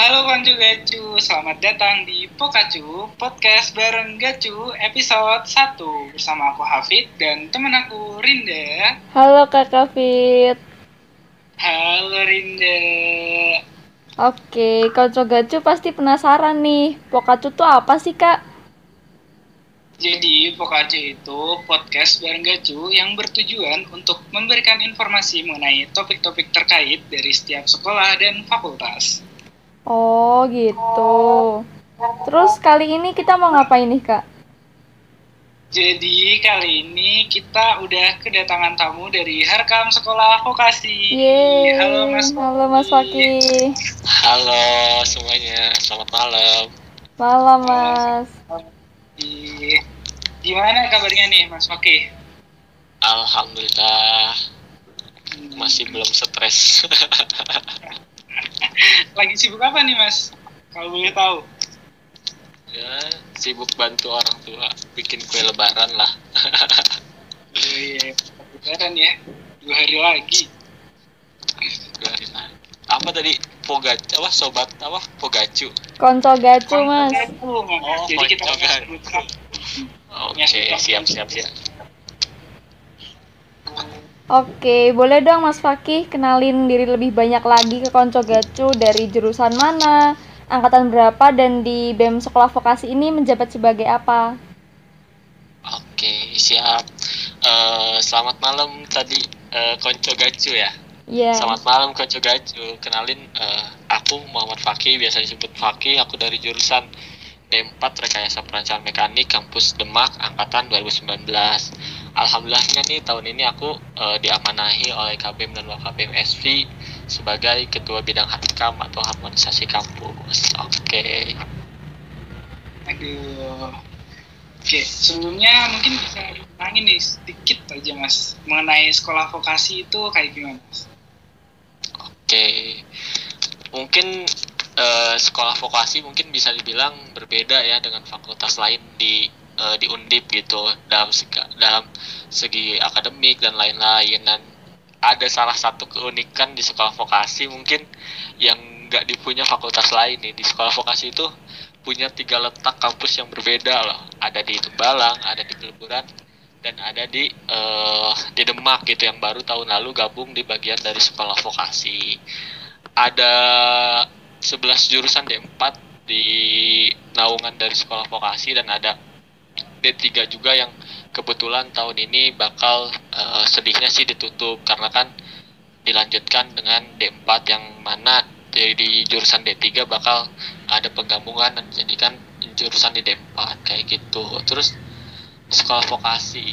Halo Koncu Gacu, selamat datang di Pokacu, podcast bareng Gacu episode 1 Bersama aku Hafid dan temen aku Rinda Halo Kakak Fit. Halo Rinda Oke, Konco Gacu pasti penasaran nih. Pokacu tuh apa sih Kak? Jadi Pokacu itu podcast bareng Gacu yang bertujuan untuk memberikan informasi mengenai topik-topik terkait dari setiap sekolah dan fakultas Oh gitu. Terus kali ini kita mau ngapain nih Kak? Jadi kali ini kita udah kedatangan tamu dari Harkam Sekolah Vokasi. Yeay. Halo Mas. Halo Mas Faki. Halo semuanya, selamat malam. Malam Mas. Di- Gimana kabarnya nih Mas Oke? Alhamdulillah masih belum stres. Lagi sibuk apa nih Mas? Kalau boleh tahu. ya sibuk bantu orang tua bikin kue lebaran lah. Oh iya, lebaran ya. Dua hari lagi. Dua hari lagi. Apa tadi? Pogacu apa sobat apa? Pogacu. Konco Gacu Mas. Oh, Oh, Jadi kita gacu. Oke, siap siap siap. Oke, boleh dong Mas Faki kenalin diri lebih banyak lagi ke Konco Gacu dari jurusan mana, angkatan berapa, dan di BEM Sekolah Vokasi ini menjabat sebagai apa? Oke, siap. Eh, selamat malam tadi eh, Konco Gacu ya. Iya. Selamat malam Konco Gacu. Kenalin eh, aku Muhammad Faki, biasa disebut Faki. Aku dari jurusan D4 Rekayasa Perancangan Mekanik Kampus Demak angkatan 2019. Alhamdulillahnya nih tahun ini aku eh, diamanahi oleh KBM dan WKBM SV sebagai ketua bidang harkam atau harmonisasi kampus. Oke. Aduh. Oke, sebelumnya mungkin bisa ditangin nih sedikit aja Mas mengenai sekolah vokasi itu kayak gimana Mas? Oke, mungkin eh, sekolah vokasi mungkin bisa dibilang berbeda ya dengan fakultas lain di eh, di Undip gitu dalam segi, dalam segi akademik dan lain-lain. Dan ada salah satu keunikan di sekolah vokasi mungkin yang nggak dipunya fakultas lain nih. Di sekolah vokasi itu punya tiga letak kampus yang berbeda loh. Ada di Tembalang ada di Peleburan dan ada di eh, di Demak gitu yang baru tahun lalu gabung di bagian dari sekolah vokasi. Ada 11 jurusan D4 di naungan dari sekolah vokasi dan ada D3 juga yang kebetulan tahun ini bakal eh, sedihnya sih ditutup karena kan dilanjutkan dengan D4 yang mana di, di jurusan D3 bakal ada penggabungan dan dijadikan jurusan di D4 kayak gitu. Terus sekolah vokasi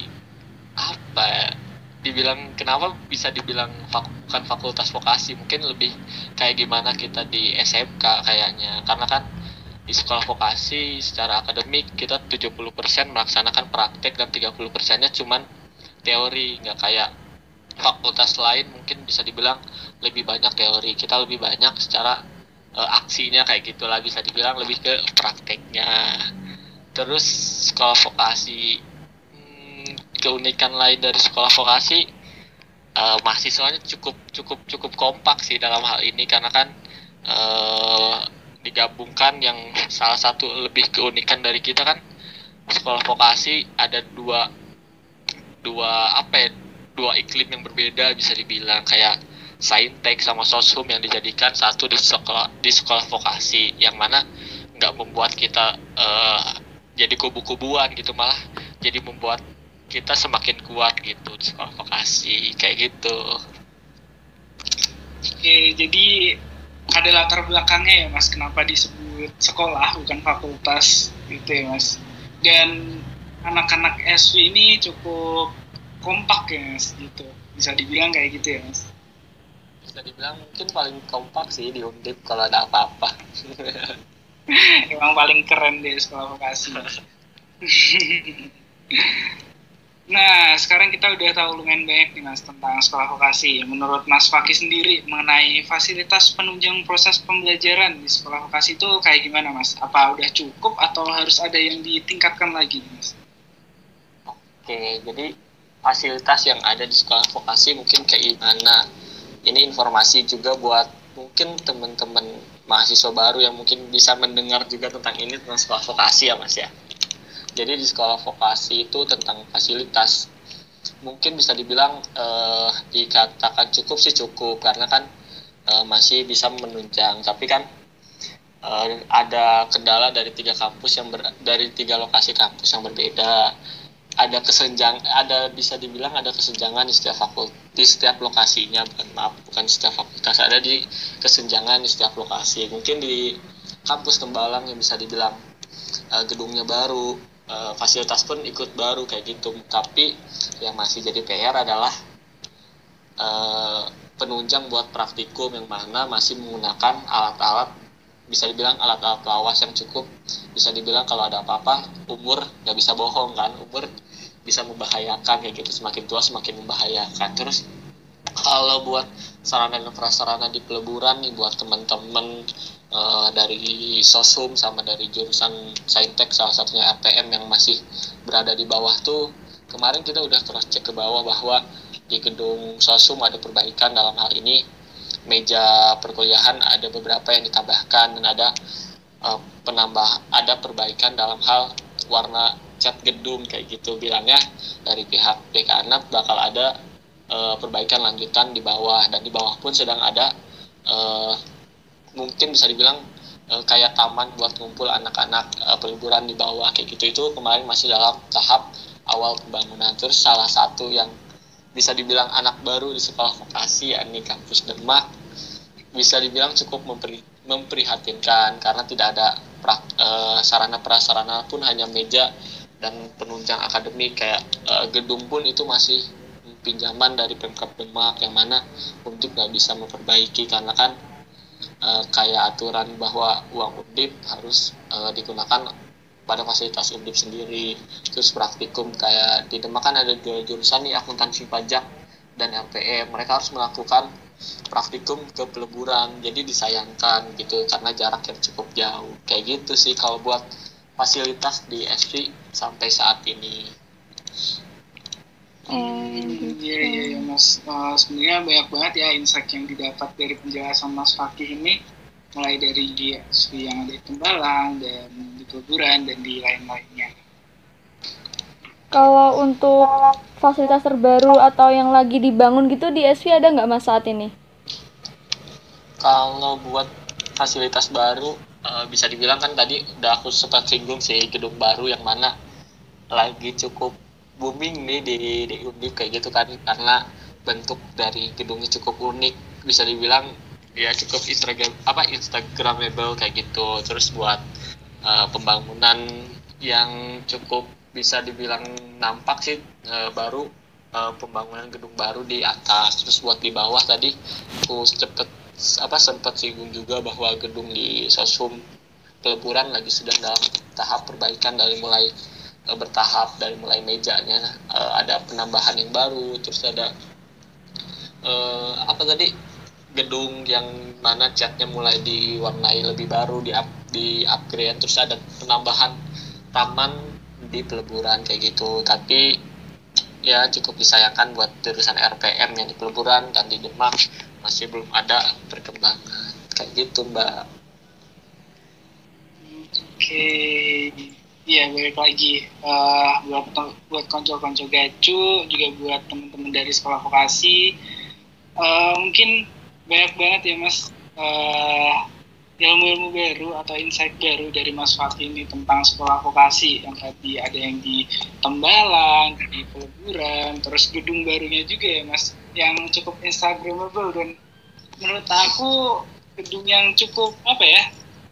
apa ya? dibilang kenapa bisa dibilang fak- bukan fakultas vokasi mungkin lebih kayak gimana kita di SMK kayaknya karena kan di sekolah vokasi secara akademik kita 70% melaksanakan praktek dan 30% nya cuman teori. Nggak kayak fakultas lain mungkin bisa dibilang lebih banyak teori. Kita lebih banyak secara eh, aksinya kayak gitulah bisa dibilang lebih ke prakteknya. Terus sekolah vokasi hmm, keunikan lain dari sekolah vokasi eh, mahasiswanya cukup cukup cukup kompak sih dalam hal ini. Karena kan eh, digabungkan yang salah satu lebih keunikan dari kita kan? Sekolah vokasi ada dua dua apa ya dua iklim yang berbeda bisa dibilang. Kayak saintek sama soshum yang dijadikan satu di sekolah di sekolah vokasi. Yang mana nggak membuat kita eh, jadi kubu-kubuan gitu malah jadi membuat kita semakin kuat gitu di sekolah vokasi. Kayak gitu. Oke, jadi ada latar belakangnya ya Mas kenapa disebut sekolah bukan fakultas gitu ya Mas. Dan anak-anak SV ini cukup kompak ya Mas gitu. Bisa dibilang kayak gitu ya Mas. bisa dibilang mungkin paling kompak sih di undip kalau ada apa-apa Emang paling keren deh sekolah vokasi. nah, sekarang kita udah tahu lumayan banyak nih Mas tentang sekolah vokasi. Menurut Mas Faki sendiri mengenai fasilitas penunjang proses pembelajaran di sekolah vokasi itu kayak gimana Mas? Apa udah cukup atau harus ada yang ditingkatkan lagi Mas? Oke, jadi fasilitas yang ada di sekolah vokasi mungkin kayak gimana? Ini informasi juga buat mungkin teman-teman mahasiswa baru yang mungkin bisa mendengar juga tentang ini tentang sekolah vokasi ya mas ya jadi di sekolah vokasi itu tentang fasilitas. Mungkin bisa dibilang uh, dikatakan cukup sih cukup karena kan uh, masih bisa menunjang. Tapi kan uh, ada kendala dari tiga kampus yang ber, dari tiga lokasi kampus yang berbeda. Ada kesenjang ada bisa dibilang ada kesenjangan di setiap fakultas di setiap lokasinya. Bukan maaf bukan setiap fakultas ada di kesenjangan di setiap lokasi. Mungkin di kampus Tembalang yang bisa dibilang uh, gedungnya baru uh, fasilitas pun ikut baru kayak gitu. Tapi yang masih jadi PR adalah uh, penunjang buat praktikum yang mana masih menggunakan alat-alat bisa dibilang alat-alat lawas yang cukup. Bisa dibilang kalau ada apa-apa umur nggak bisa bohong kan? Umur bisa membahayakan kayak gitu. Semakin tua semakin membahayakan. Terus kalau buat sarana dan prasarana di peleburan nih buat teman-teman uh, dari sosum sama dari jurusan saintek salah satunya RPM yang masih berada di bawah tuh kemarin kita udah cross check ke bawah bahwa di gedung sosum ada perbaikan dalam hal ini. Meja perkuliahan ada beberapa yang ditambahkan dan ada uh, penambah ada perbaikan dalam hal warna cat gedung kayak gitu. Bilangnya dari pihak dekanat bakal ada uh, perbaikan lanjutan di bawah dan di bawah pun sedang ada uh, mungkin bisa dibilang uh, kayak taman buat ngumpul anak-anak uh, peliburan di bawah kayak gitu. Itu kemarin masih dalam tahap awal pembangunan. Terus salah satu yang bisa dibilang anak baru di sekolah vokasi yakni kampus Demak bisa dibilang cukup memperi, memprihatinkan. Karena tidak ada pra, uh, sarana prasarana pun hanya meja dan penunjang akademik. Kayak uh, gedung pun itu masih pinjaman dari Pemkap Demak yang mana untuk nggak bisa memperbaiki. Karena kan uh, kayak aturan bahwa uang undip harus uh, digunakan pada fasilitas undip sendiri. Terus praktikum kayak di Demak kan ada dua jurusan nih akuntansi pajak dan RPM mereka harus melakukan praktikum ke peleburan. Jadi disayangkan gitu karena jarak yang cukup jauh. Kayak gitu sih kalau buat fasilitas di SV sampai saat ini. Hmm, iya iya ya, mas. Uh, sebenarnya banyak banget ya insight yang didapat dari penjelasan Mas Fakih ini mulai dari di SV yang ada di Tembalang dan di Peleburan dan di lain-lainnya. Kalau untuk fasilitas terbaru atau yang lagi dibangun gitu di SV ada nggak mas saat ini? Kalau buat fasilitas baru uh, bisa dibilang kan tadi udah aku sempat singgung sih gedung baru yang mana lagi cukup booming nih di di Undip kayak gitu kan karena bentuk dari gedungnya cukup unik bisa dibilang ya cukup Instagram apa Instagramable kayak gitu. Terus buat uh, pembangunan yang cukup bisa dibilang nampak sih uh, baru uh, pembangunan gedung baru di atas. Terus buat di bawah tadi aku cepet apa sempat singgung juga bahwa gedung di Sosum peleburan lagi sedang dalam tahap perbaikan dari mulai uh, bertahap dari mulai mejanya uh, ada penambahan yang baru terus ada uh, apa tadi gedung yang mana catnya mulai diwarnai lebih baru di up, di upgrade terus ada penambahan taman di peleburan kayak gitu. Tapi ya cukup disayangkan buat jurusan RPM yang di peleburan dan di Demak masih belum ada perkembangan. Kayak gitu mbak. Oke Iya, balik lagi uh, buat buat konco-konco gacu, juga buat teman-teman dari sekolah vokasi. Uh, mungkin banyak banget ya mas uh, ilmu-ilmu baru atau insight baru dari Mas Fatih ini tentang sekolah vokasi yang tadi ada yang di Tembalang, di Peleburan, terus gedung barunya juga ya Mas yang cukup instagramable dan menurut aku gedung yang cukup apa ya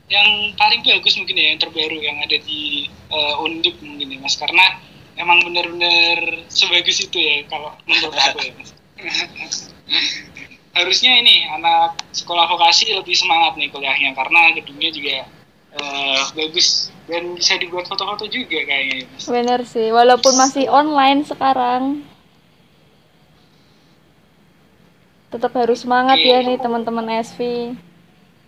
yang paling bagus mungkin ya yang terbaru yang ada di uh, Undip mungkin ya Mas karena emang benar-benar sebagus itu ya kalau menurut aku ya Mas harusnya ini anak sekolah vokasi lebih semangat nih kuliahnya karena gedungnya juga uh, bagus dan bisa dibuat foto-foto juga kayaknya Mas. Bener sih walaupun masih online sekarang tetap harus semangat okay. ya nih teman-teman SV.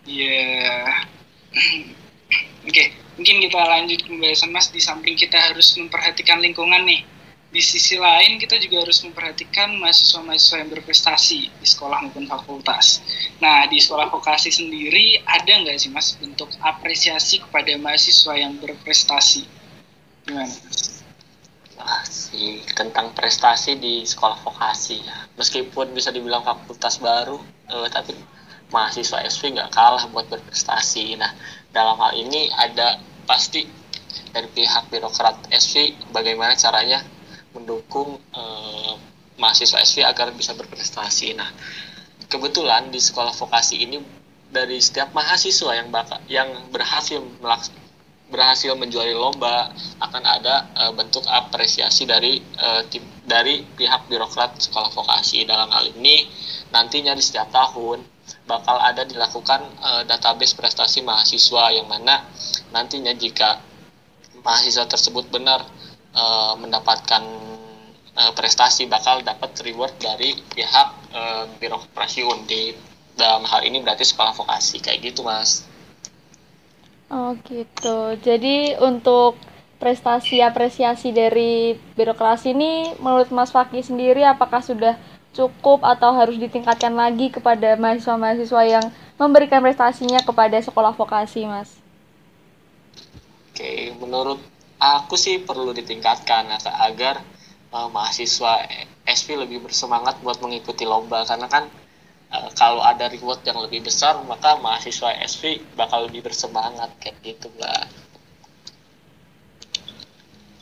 Iya. Yeah. Oke, mungkin kita lanjut pembahasan Mas di samping kita harus memperhatikan lingkungan nih. di sisi lain kita juga harus memperhatikan mahasiswa-mahasiswa yang berprestasi di sekolah maupun fakultas. Nah, di sekolah vokasi sendiri ada nggak sih mas bentuk apresiasi kepada mahasiswa yang berprestasi? Gimana Wah, sih tentang prestasi di sekolah vokasi ya. Meskipun bisa dibilang fakultas baru, eh, tapi mahasiswa SV nggak kalah buat berprestasi. Nah, dalam hal ini ada pasti dari pihak birokrat SV bagaimana caranya mendukung eh, mahasiswa SV agar bisa berprestasi. Nah, kebetulan di sekolah vokasi ini dari setiap mahasiswa yang bakal yang berhasil melaks berhasil menjuari lomba akan ada uh, bentuk apresiasi dari uh, tim, dari pihak birokrat sekolah vokasi dalam hal ini nantinya di setiap tahun bakal ada dilakukan uh, database prestasi mahasiswa yang mana nantinya jika mahasiswa tersebut benar uh, mendapatkan uh, prestasi bakal dapat reward dari pihak uh, birokrasi Undip dalam hal ini berarti sekolah vokasi kayak gitu mas Oh gitu. Jadi untuk prestasi apresiasi dari birokrasi ini menurut Mas Fakih sendiri apakah sudah cukup atau harus ditingkatkan lagi kepada mahasiswa-mahasiswa yang memberikan prestasinya kepada sekolah vokasi, Mas? Oke, menurut aku sih perlu ditingkatkan agar uh, mahasiswa SP lebih bersemangat buat mengikuti lomba karena kan uh, kalau ada reward yang lebih besar maka mahasiswa SP bakal lebih bersemangat kayak gitu lah.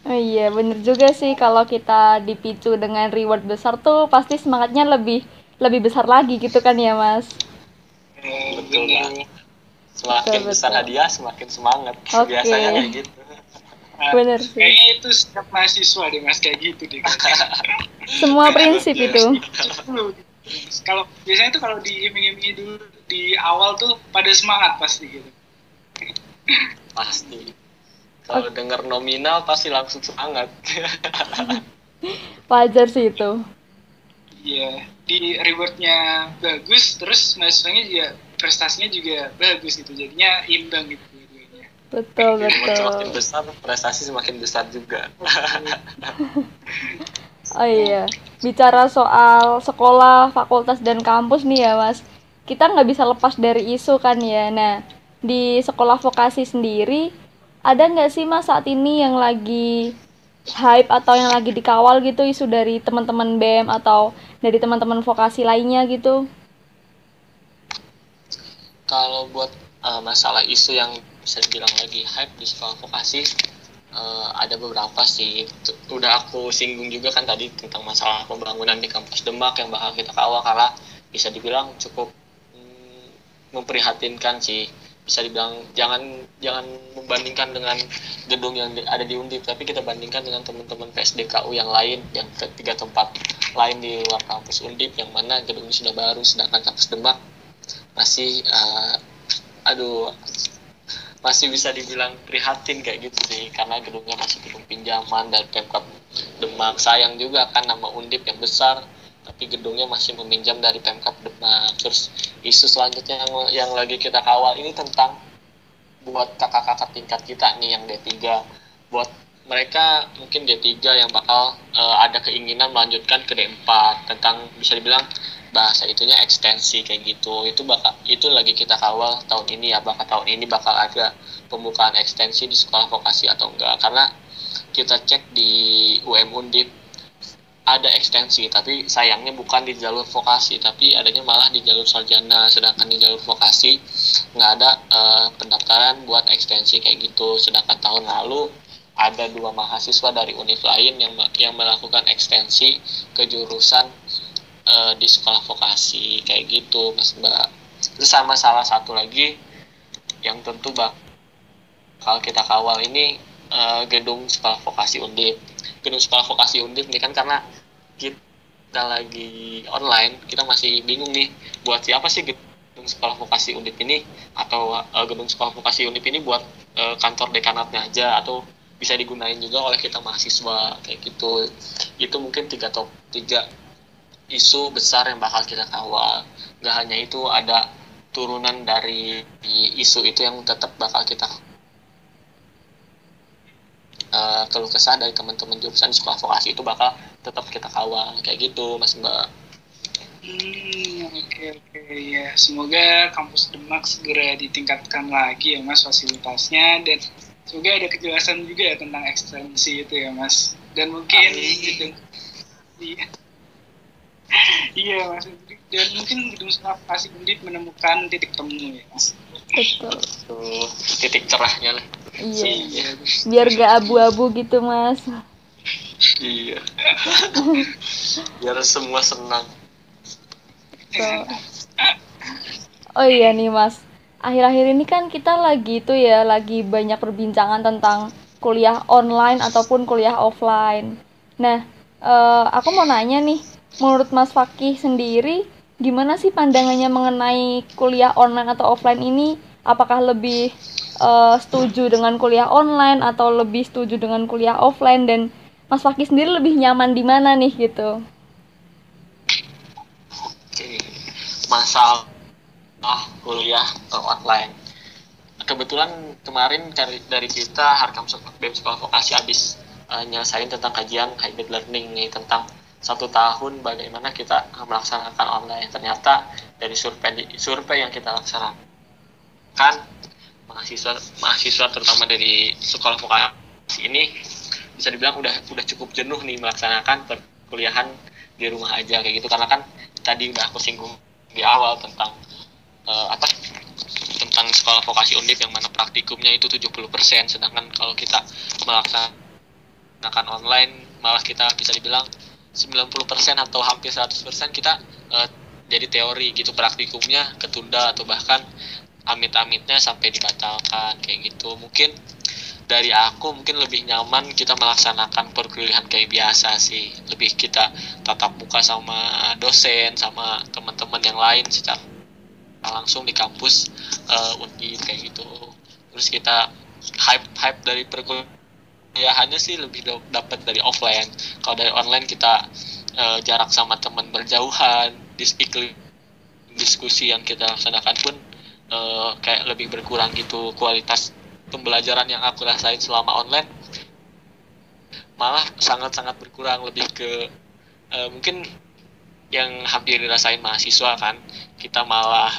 Oh iya, bener juga sih kalau kita dipicu dengan reward besar tuh pasti semangatnya lebih lebih besar lagi gitu kan ya, Mas? betul banget. Semakin betul, besar betul. hadiah, semakin semangat. Okay. Biasanya kayak gitu. Nah, Bener sih. Kayaknya itu setiap mahasiswa deh mas kayak gitu deh. Semua prinsip itu. kalau biasanya tuh kalau diiming-imingi dulu di awal tuh pada semangat pasti gitu. Pasti. Kalau okay. dengar nominal pasti langsung semangat. Wajar sih itu. Iya, di rewardnya bagus, terus mahasiswanya juga prestasinya juga bagus gitu, jadinya imbang gitu. Betul, betul. Semakin besar, prestasi semakin besar juga. oh iya, bicara soal sekolah, fakultas, dan kampus nih ya mas, kita nggak bisa lepas dari isu kan ya. Nah, di sekolah vokasi sendiri, ada nggak sih mas saat ini yang lagi hype atau yang lagi dikawal gitu isu dari teman-teman BEM atau dari teman-teman vokasi lainnya gitu? Kalau buat uh, masalah isu yang bisa dibilang lagi hype di sekolah vokasi uh, ada beberapa sih udah aku singgung juga kan tadi tentang masalah pembangunan di kampus Demak yang bakal kita kawal karena bisa dibilang cukup mm, memprihatinkan sih bisa dibilang jangan jangan membandingkan dengan gedung yang ada di Undip tapi kita bandingkan dengan teman-teman PSDKU yang lain yang ketiga tempat lain di luar kampus Undip yang mana gedungnya sudah baru sedangkan kampus Demak masih uh, aduh masih bisa dibilang prihatin kayak gitu sih karena gedungnya masih gedung pinjaman dan pemkap Demak. Sayang juga kan nama Undip yang besar tapi gedungnya masih meminjam dari pemkap Demak. Terus isu selanjutnya yang, yang lagi kita kawal ini tentang buat kakak-kakak tingkat kita nih yang D3 buat mereka mungkin D3 yang bakal uh, ada keinginan melanjutkan ke D4 tentang bisa dibilang bahasa itunya ekstensi kayak gitu. Itu bakal itu lagi kita kawal tahun ini ya bakal tahun ini bakal ada pembukaan ekstensi di sekolah vokasi atau enggak. Karena kita cek di UM Undip ada ekstensi tapi sayangnya bukan di jalur vokasi tapi adanya malah di jalur sarjana. Sedangkan di jalur vokasi nggak ada uh, pendaftaran buat ekstensi kayak gitu. Sedangkan tahun lalu ada dua mahasiswa dari univ lain yang yang melakukan ekstensi ke jurusan uh, di sekolah vokasi kayak gitu mas mbak. Terus sama salah satu lagi yang tentu bak kalau kita kawal ini uh, gedung sekolah vokasi undip gedung sekolah vokasi undip ini kan karena kita lagi online kita masih bingung nih buat siapa sih gedung sekolah vokasi undip ini atau uh, gedung sekolah vokasi undip ini buat uh, kantor dekanatnya aja atau bisa digunain juga oleh kita mahasiswa kayak gitu itu mungkin tiga top tiga isu besar yang bakal kita kawal. Gak hanya itu ada turunan dari isu itu yang tetap bakal kita uh, keluh kesah dari teman-teman jurusan sekolah vokasi itu bakal tetap kita kawal kayak gitu mas mbak Hmm, oke okay, oke okay. ya. Semoga kampus Demak segera ditingkatkan lagi ya Mas fasilitasnya dan semoga ada kejelasan juga ya tentang ekstensi itu ya Mas. Dan mungkin gitu. Iya. iya Mas. Dan mungkin gedung pasti Undip menemukan titik temu ya Mas. Betul. Tuh, titik cerahnya lah. Iya. iya. Biar gak abu-abu gitu Mas. iya. Biar semua senang oh iya nih mas akhir-akhir ini kan kita lagi itu ya lagi banyak perbincangan tentang kuliah online ataupun kuliah offline nah uh, aku mau nanya nih menurut mas Fakih sendiri gimana sih pandangannya mengenai kuliah online atau offline ini? Apakah lebih uh, setuju dengan kuliah online atau lebih setuju dengan kuliah offline? Dan Mas Fakih sendiri lebih nyaman di mana nih gitu? masalah kuliah online kebetulan kemarin dari kita Harkam Sekolah Vokasi habis uh, nyelesain tentang kajian hybrid learning nih tentang satu tahun bagaimana kita melaksanakan online. Ternyata dari survei survei yang kita laksanakan mahasiswa mahasiswa terutama dari sekolah vokasi ini bisa dibilang udah udah cukup jenuh nih melaksanakan perkuliahan di rumah aja kayak gitu. Karena kan tadi udah aku singgung di awal tentang uh, apa tentang sekolah vokasi undip yang mana praktikumnya itu 70% sedangkan kalau kita melaksanakan online malah kita bisa dibilang 90% atau hampir 100% kita uh, jadi teori gitu praktikumnya ketunda atau bahkan amit-amitnya sampai dibatalkan kayak gitu. Mungkin dari aku mungkin lebih nyaman kita melaksanakan perkuliahan kayak biasa sih. Lebih kita tatap muka sama dosen sama teman-teman yang lain secara langsung di kampus uh, kayak gitu. Terus kita hype hype dari perkuliahannya sih lebih dapat dari offline. Kalau dari online kita uh, jarak sama teman berjauhan dis diskusi yang kita laksanakan pun uh, kayak lebih berkurang gitu kualitas pembelajaran yang aku rasain selama online. Malah sangat-sangat berkurang lebih ke uh, mungkin yang hampir dirasain mahasiswa kan kita malah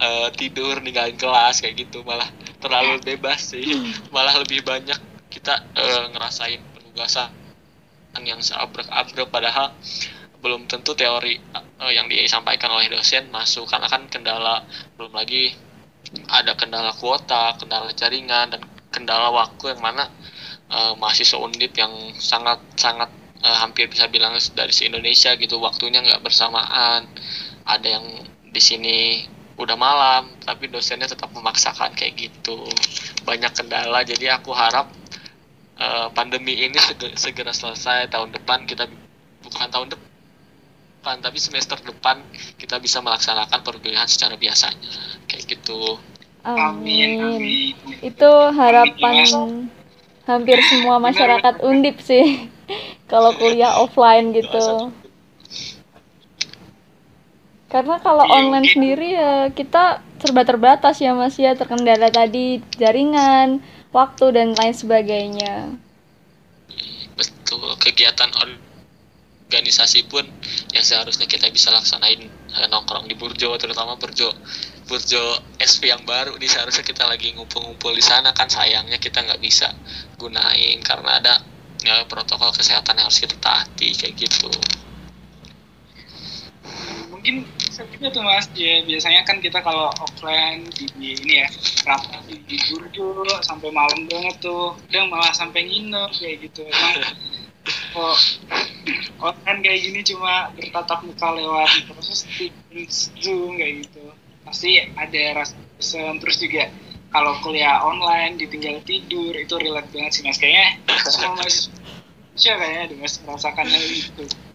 uh, tidur ninggalin kelas kayak gitu malah terlalu bebas sih. Malah lebih banyak kita uh, ngerasain penugasan yang seabrek-abrek padahal belum tentu teori uh, yang disampaikan oleh dosen masuk. Karena kan kendala belum lagi ada kendala kuota, kendala jaringan dan kendala waktu yang mana uh, mahasiswa undip yang sangat sangat uh, hampir bisa bilang dari se Indonesia gitu waktunya nggak bersamaan. Ada yang di sini udah malam tapi dosennya tetap memaksakan kayak gitu. Banyak kendala jadi aku harap uh, pandemi ini segera selesai tahun depan kita bukan tahun depan tapi semester depan kita bisa melaksanakan perkuliahan secara biasanya. Kayak gitu. Amin, amin. itu harapan amin, hampir semua masyarakat undip sih. Kalau kuliah offline gitu. Karena kalau iya, online sendiri ya kita serba terbatas ya mas ya. Terkendala tadi jaringan waktu dan lain sebagainya. Betul. Kegiatan organisasi pun yang seharusnya kita bisa laksanain uh, nongkrong di Burjo terutama Burjo Burjo SV yang baru di seharusnya kita lagi ngumpul-ngumpul di sana kan. Sayangnya kita nggak bisa gunain karena ada ya, protokol kesehatan yang harus kita taati kayak gitu. Mungkin juga tuh mas ya biasanya kan kita kalau offline di, di ini ya rapat di, Burjo sampai malam banget tuh udah malah sampai nginep kayak gitu emang kok online kayak gini cuma bertatap muka lewat proses zoom kayak gitu pasti ada rasa terus juga kalau kuliah online ditinggal tidur itu relate banget sih mas kayaknya semua mas siapa kayaknya ada mas merasakan hal itu iya,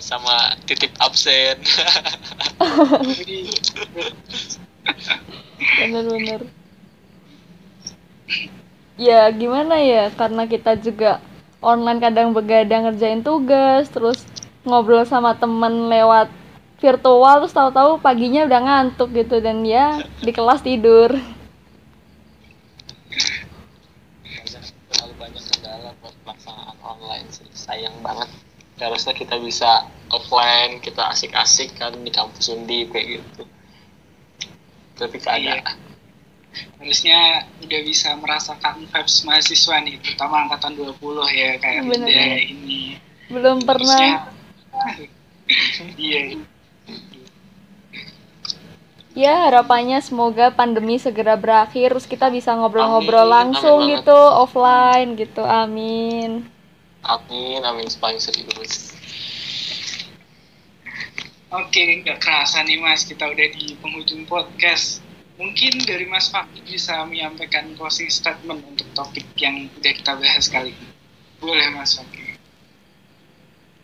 sama titip absen. Bener-bener. Ya gimana ya? Karena kita juga online kadang begadang ngerjain tugas terus ngobrol sama temen lewat virtual terus tahu-tahu paginya udah ngantuk gitu dan ya di kelas tidur. Terlalu banyak kendala buat pelaksanaan online sih. Sayang banget harusnya kita bisa offline kita asik-asik kan di kampus undi kayak gitu. Tapi keadaan Iya. harusnya udah bisa merasakan vibes mahasiswa nih terutama angkatan 20 ya kayak Bener. Linda ini. Belum pernah. Harusnya- iya. Ya harapannya semoga pandemi segera berakhir terus kita bisa ngobrol-ngobrol Amin, langsung amin gitu offline gitu. Amin amin amin paling serius Oke, nggak kerasa nih Mas, kita udah di penghujung podcast. Mungkin dari Mas Fakih bisa menyampaikan closing statement untuk topik yang udah kita bahas kali ini. Boleh Mas Fakih.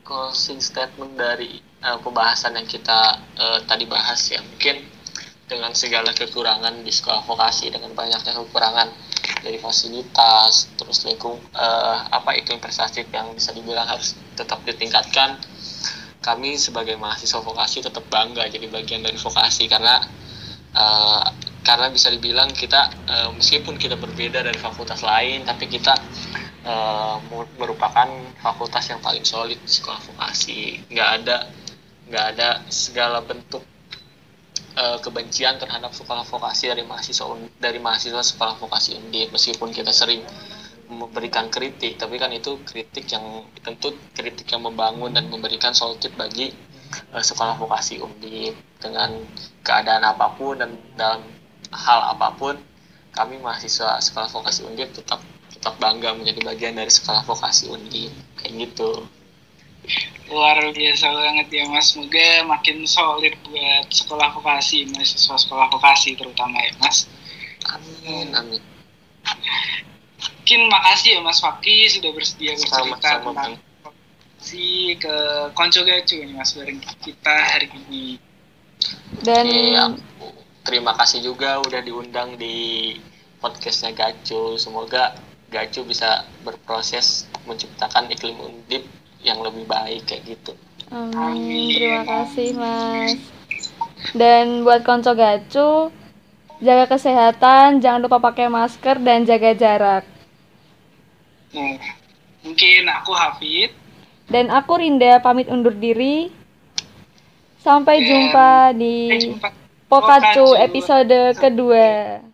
closing statement dari eh, pembahasan yang kita eh, tadi bahas ya mungkin dengan segala kekurangan di sekolah vokasi dengan banyaknya kekurangan dari fasilitas terus lingkung eh, apa iklim prestasi yang bisa dibilang harus tetap ditingkatkan. Kami sebagai mahasiswa vokasi tetap bangga jadi bagian dari vokasi karena eh, karena bisa dibilang kita eh, meskipun kita berbeda dari fakultas lain tapi kita mu- merupakan fakultas yang paling solid sekolah vokasi. Nggak ada nggak ada segala bentuk eh, kebencian terhadap sekolah vokasi dari mahasiswa dari mahasiswa sekolah vokasi Undip meskipun kita sering memberikan kritik tapi kan itu kritik yang tentu kritik yang membangun dan memberikan solutif bagi eh, sekolah vokasi Undip dengan keadaan apa pun dan dalam hal apa pun kami mahasiswa sekolah vokasi Undip tetap tetap bangga menjadi bagian dari sekolah vokasi Undip kayak gitu Luar biasa banget ya Mas, semoga makin solid buat sekolah vokasi, mahasiswa sekolah vokasi terutama ya Mas. amin amin Mungkin makasih ya Mas Fakih sudah bersedia bercerita sama-sama tentang Bang. si ke Konco Gacu nih Mas bareng kita hari ini. dan Oke, aku terima kasih juga udah diundang di podcastnya Gacu. Semoga Gacu bisa berproses menciptakan iklim undip yang lebih baik kayak gitu. Amin. Amin. Terima kasih, Mas. Dan buat konco gacu, jaga kesehatan, jangan lupa pakai masker dan jaga jarak. Nah, mungkin aku Hafid. Dan aku Rinda pamit undur diri. Sampai Dan jumpa Sampai di jumpa. Pokacu Pokacu episode kedua.